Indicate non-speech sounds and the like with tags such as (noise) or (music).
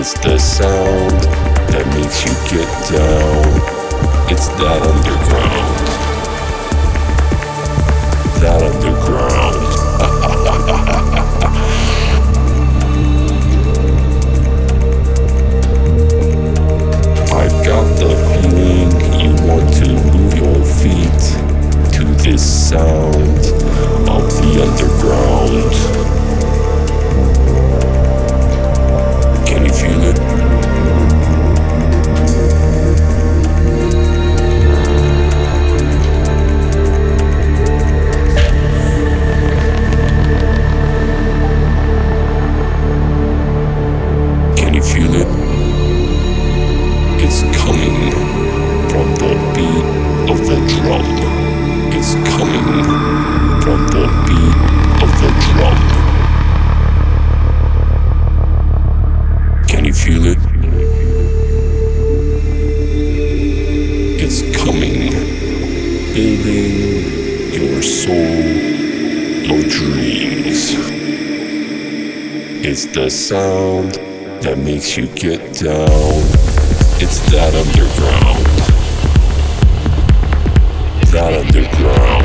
It's the sound that makes you get down. It's that underground. That underground. (laughs) I've got the feeling you want to move your feet to this sound of the underground. evil dreams. It's the sound that makes you get down. It's that underground. That underground.